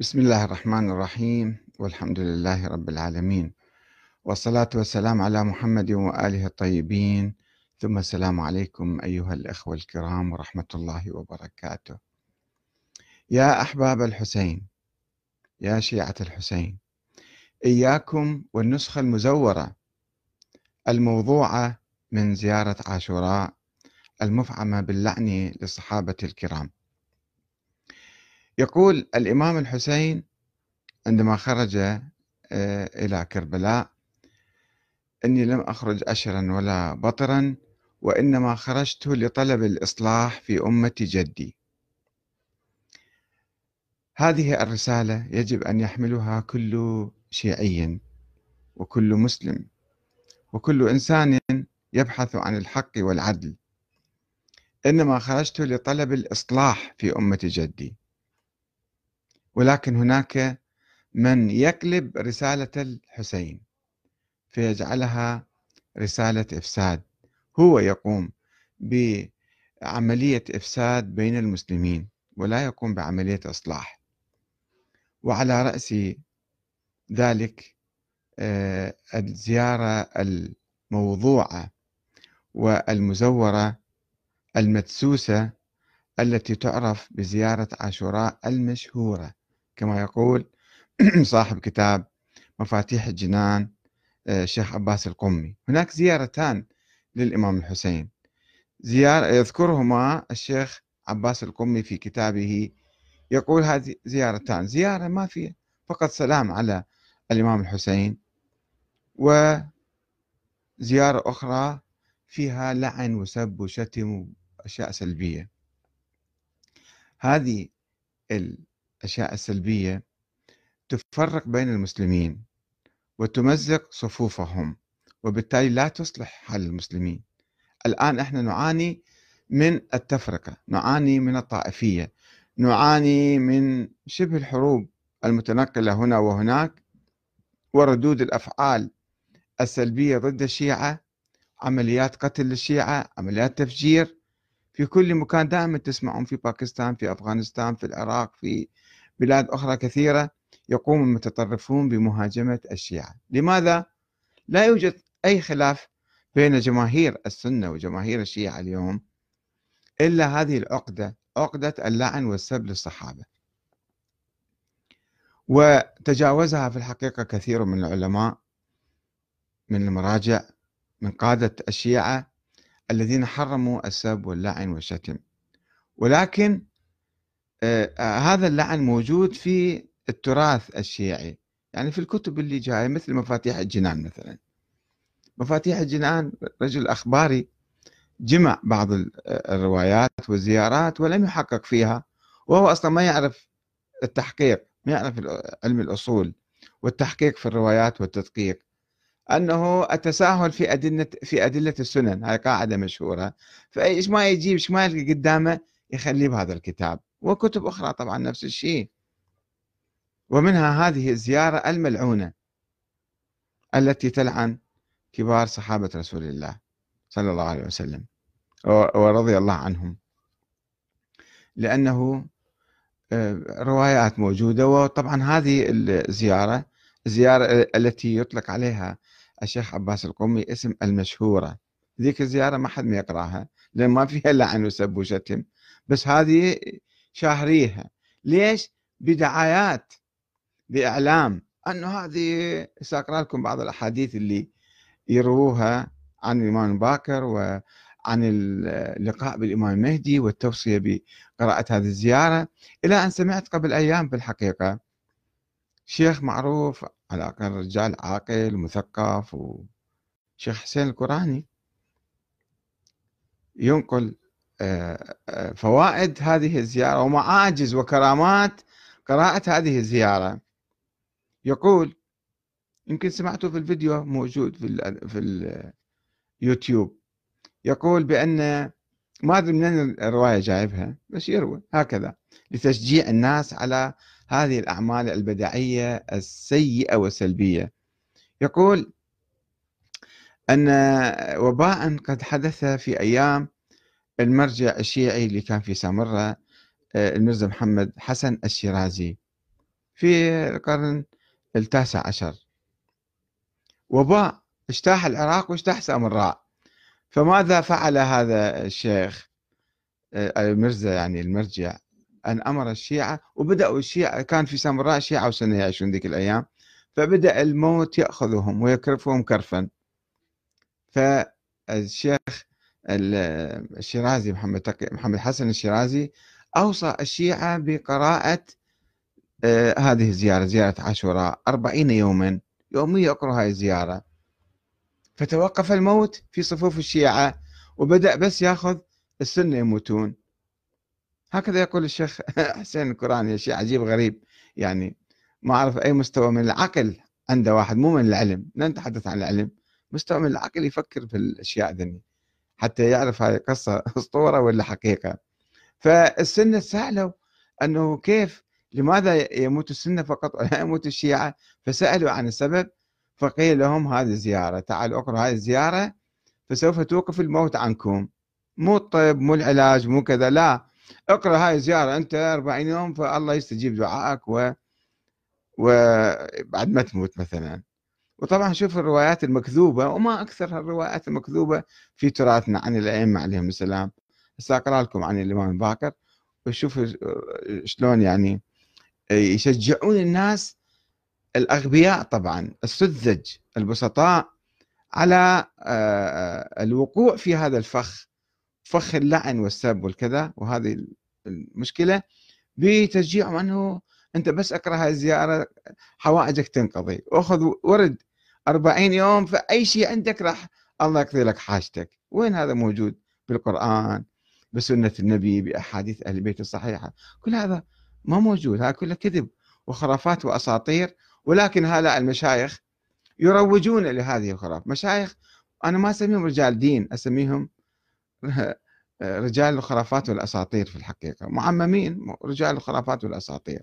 بسم الله الرحمن الرحيم والحمد لله رب العالمين. والصلاة والسلام على محمد وآله الطيبين. ثم السلام عليكم أيها الأخوة الكرام ورحمة الله وبركاته. يا أحباب الحسين يا شيعة الحسين إياكم والنسخة المزورة الموضوعة من زيارة عاشوراء المفعمة باللعن للصحابة الكرام. يقول الإمام الحسين عندما خرج آه، إلى كربلاء إني لم أخرج أشرا ولا بطرا وإنما خرجت لطلب الإصلاح في أمة جدي. هذه الرسالة يجب أن يحملها كل شيعي وكل مسلم وكل إنسان يبحث عن الحق والعدل. إنما خرجت لطلب الإصلاح في أمة جدي. ولكن هناك من يقلب رسالة الحسين فيجعلها رسالة إفساد. هو يقوم بعملية إفساد بين المسلمين ولا يقوم بعملية إصلاح. وعلى رأس ذلك آه، الزيارة الموضوعة والمزورة المدسوسة التي تعرف بزيارة عاشوراء المشهورة. كما يقول صاحب كتاب مفاتيح الجنان الشيخ آه، عباس القمي. هناك زيارتان للإمام الحسين. زيارة يذكرهما الشيخ عباس القمي في كتابه. يقول هذه زيارتان. زيارة ما فيها فقط سلام على الإمام الحسين وزيارة أخرى فيها لعن وسب وشتم وأشياء سلبية. هذه الأشياء السلبية تفرق بين المسلمين وتمزق صفوفهم وبالتالي لا تصلح حال المسلمين. الآن إحنا نعاني من التفرقة نعاني من الطائفية نعاني من شبه الحروب المتنقلة هنا وهناك وردود الأفعال السلبية ضد الشيعة عمليات قتل للشيعة عمليات تفجير. في كل مكان دائما تسمعون في باكستان في أفغانستان في العراق في بلاد أخرى كثيرة يقوم المتطرفون بمهاجمة الشيعة. لماذا؟ لا يوجد أي خلاف بين جماهير السنة وجماهير الشيعة اليوم إلا هذه العقدة عقدة اللعن والسب للصحابة. وتجاوزها في الحقيقة كثير من العلماء من المراجع من قادة الشيعة الذين حرموا السب واللعن والشتم. ولكن هذا اللعن موجود في التراث الشيعي. يعني في الكتب اللي جاية مثل مفاتيح الجنان مثلا. مفاتيح الجنان رجل أخباري جمع بعض الروايات والزيارات ولم يحقق فيها وهو أصلا ما يعرف التحقيق ما يعرف علم الأصول والتحقيق في الروايات والتدقيق. أنه التساهل في أدلة في أدلة السنن هاي قاعدة مشهورة. فإيش ما يجيب إيش ما يلقى قدامه يخليه بهذا الكتاب. وكتب أخرى طبعا نفس الشيء. ومنها هذه الزيارة الملعونة التي تلعن كبار صحابة رسول الله صلى الله عليه وسلم ورضي الله عنهم. لأنه آه، روايات موجودة وطبعا هذه الزيارة الزيارة التي يطلق عليها الشيخ عباس القومي اسم المشهورة. ذيك الزيارة ما حد ما يقرأها لأن ما فيها لعن وسب وشتم. بس هذه شاهريها. ليش؟ بدعايات بإعلام. أنه هذه سأقرأ لكم بعض الأحاديث اللي يرووها عن الإمام باكر وعن اللقاء بالإمام المهدي والتوصية بقراءة هذه الزيارة. إلى أن سمعت قبل أيام في الحقيقة. شيخ معروف على الأقل رجال عاقل مثقف وشيخ حسين القرآني. ينقل فوائد هذه الزيارة ومعاجز وكرامات قراءة هذه الزيارة. يقول يمكن سمعتوا في الفيديو موجود في في اليوتيوب يقول بأن ما أدري من الرواية جايبها بس يروي هكذا لتشجيع الناس على هذه الأعمال البدعية السيئة والسلبية. يقول أن وباء قد حدث في أيام المرجع الشيعي اللي كان في سامرة المرزا محمد حسن الشيرازي في القرن التاسع عشر. وباء اجتاح العراق واجتاح سامراء. فماذا فعل هذا الشيخ؟ آه، المرزا يعني المرجع أن أمر الشيعة وبدأوا الشيعة كان في سامراء شيعة وسنة يعيشون ذيك الأيام. فبدأ الموت يأخذهم ويكرفهم كرفا. فالشيخ الشيرازي محمد تقي محمد حسن الشيرازي أوصى الشيعة بقراءة آه، هذه الزيارة زيارة عاشوراء أربعين يوما يوميا يقرأ هاي الزيارة. فتوقف الموت في صفوف الشيعة وبدأ بس يأخذ السنة يموتون. هكذا يقول الشيخ حسين القراني شيء عجيب غريب. يعني ما أعرف أي مستوى من العقل عنده واحد مو من العلم لا نتحدث عن العلم مستوى من العقل يفكر في الأشياء ذني. حتى يعرف هذه قصة أسطورة ولا حقيقة. فالسنة سألوا أنه كيف لماذا يموت السنة فقط ولا يموت الشيعة؟ فسألوا عن السبب فقيل لهم هذه الزيارة تعالوا أقرأوا هذه الزيارة فسوف توقف الموت عنكم. مو الطب مو العلاج مو كذا لا. اقرأ هاي الزيارة أنت 40 يوم فالله يستجيب دعائك و وبعد ما تموت مثلا. وطبعا شوف الروايات المكذوبة وما أكثر الروايات المكذوبة في تراثنا عن الأئمة عليهم السلام. هسه أقرأ لكم عن الإمام الباقر وشوفوا شلون يعني يشجعون الناس الأغبياء طبعا السذج البسطاء على آه، الوقوع في هذا الفخ فخ اللعن والسب والكذا. وهذه المشكلة بتشجيعهم أنه أنت بس أقرأ هاي الزيارة حوائجك تنقضي. وأخذ ورد أربعين يوم فأي شيء عندك راح الله يقضي لك حاجتك. وين هذا موجود؟ بالقرآن بسنة النبي بأحاديث أهل البيت الصحيحة. كل هذا ما موجود. هذا كله كذب وخرافات وأساطير. ولكن هؤلاء المشايخ يروجون لهذه الخرافات مشايخ أنا ما أسميهم رجال دين أسميهم رجال الخرافات والأساطير في الحقيقة. معممين رجال الخرافات والأساطير.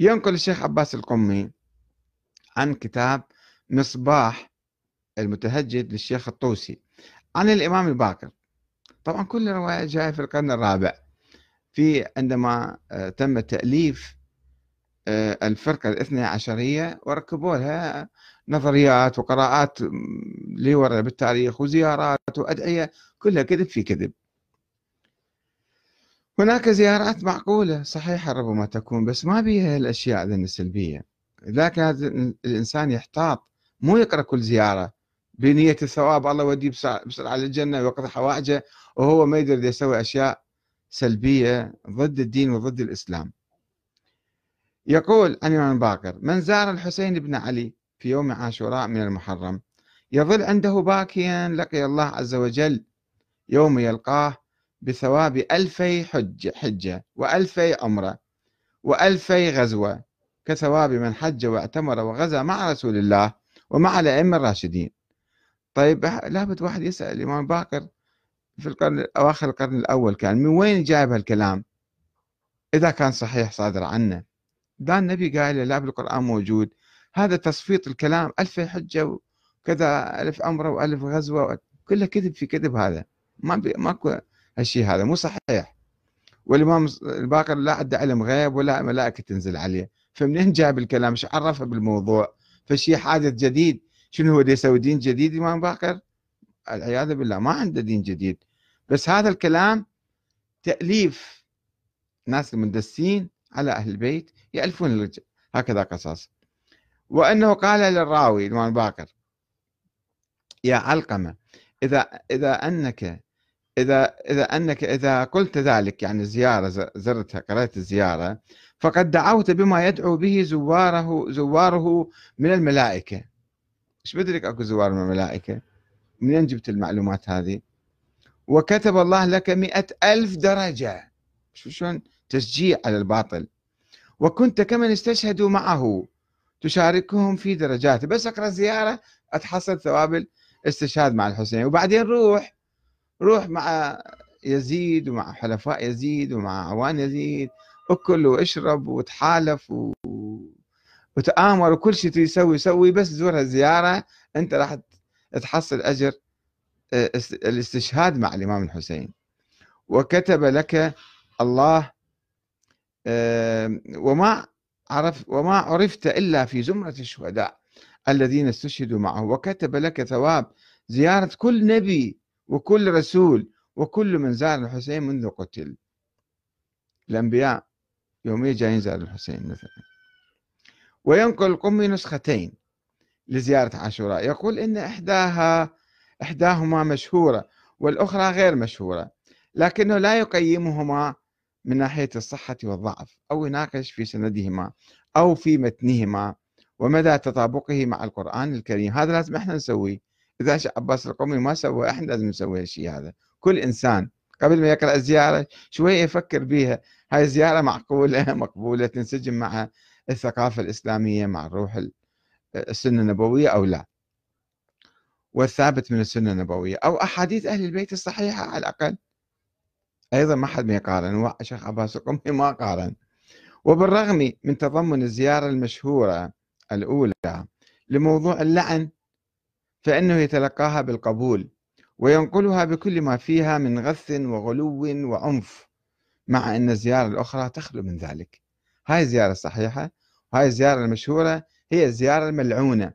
ينقل الشيخ عباس القمي عن كتاب مصباح المتهجد للشيخ الطوسي عن الإمام الباقر. طبعا كل الرواية جاية في القرن الرابع. في عندما آه، تم تأليف آه، الفرقة الاثنى عشرية وركبوا لها نظريات وقراءات لورا بالتاريخ وزيارات وأدعية كلها كذب في كذب. هناك زيارات معقولة. صحيحة ربما تكون بس ما بيها الأشياء ذن السلبية لذلك الإنسان يحتاط مو يقرأ كل زيارة. بنية الثواب الله يوديه بسرعة للجنة ويقضي حوائجه وهو ما يقدر يسوي أشياء سلبية ضد الدين وضد الإسلام. يقول عن الإمام باقر من زار الحسين بن علي في يوم عاشوراء من المحرم يظل عنده باكيا لقي الله عز وجل يوم يلقاه بثواب ألفي حجة, حجة وألفي عمرة وألفي غزوة كثواب من حج واعتمر وغزا مع رسول الله ومع الأئمة الراشدين. طيب لابد واحد يسأل الإمام باقر في القرن أواخر القرن الأول كان من وين جايب هالكلام؟ إذا كان صحيح صادر عنه. ده النبي قال لا بالقرآن موجود. هذا تصفيط الكلام ألف حجة وكذا ألف أمرة وألف غزوة كله كذب في كذب هذا. ما ماكو هالشيء هذا مو صحيح. والإمام الباقر لا عنده علم غيب ولا ملائكة تنزل عليه. فمنين جاب الكلام؟ إيش عرفه بالموضوع؟ فشيء حادث جديد. شنو هو يسوي دين جديد الإمام باقر العياذ بالله ما عنده دين جديد. بس هذا الكلام تأليف ناس المندسين على أهل البيت الرجال هكذا قصص. وأنه قال للراوي الإمام باقر يا علقمة إذا إذا أنك إذا إذا أنك إذا قلت ذلك يعني زيارة زرتها قرأت الزيارة فقد دعوت بما يدعو به زواره زواره من الملائكة. إيش بدرك أكو زوار من الملائكة؟ منين جبت المعلومات هذه؟ وكتب الله لك مئة ألف درجة. شو شلون؟ تشجيع على الباطل. وكنت كمن استشهدوا معه. تشاركهم في درجاته بس أقرأ زيارة أتحصل ثواب الاستشهاد مع الحسين. وبعدين روح. روح مع يزيد ومع حلفاء يزيد ومع عوان يزيد اكل واشرب وتحالف و... وتآمر وكل شيء تسوي سوي بس زورها زيارة انت راح تحصل أجر آه، الاستشهاد مع الإمام الحسين. وكتب لك الله وما عرف وما عرفت إلا في زمرة الشهداء الذين استشهدوا معه. وكتب لك ثواب زيارة كل نبي وكل رسول وكل من زار الحسين منذ قتل. الأنبياء يوميا جايين زار الحسين مثلا. وينقل القمي نسختين لزيارة عاشوراء. يقول إن إحداها إحداهما مشهورة والأخرى غير مشهورة لكنه لا يقيمهما من ناحية الصحة والضعف أو يناقش في سندهما أو في متنهما ومدى تطابقه مع القرآن الكريم. هذا لازم إحنا نسويه. إذا عباس القومي ما سوى إحنا لازم نسوي الشيء هذا. كل إنسان قبل ما يقرأ الزيارة شوية يفكر بها هاي الزيارة معقولة؟ مقبولة؟ تنسجم مع الثقافة الإسلامية مع الروح السنة النبوية أو لا؟ والثابت من السنة النبوية أو أحاديث أهل البيت الصحيحة على الأقل. أيضا ما حد ما يقارن. شيخ عباس القمي ما قارن. وبالرغم من تضمن الزيارة المشهورة الأولى لموضوع اللعن فإنه يتلقاها بالقبول وينقلها بكل ما فيها من غث وغلو وعنف مع أن الزيارة الأخرى تخلو من ذلك. هاي الزيارة الصحيحة وهاي الزيارة المشهورة هي الزيارة الملعونة.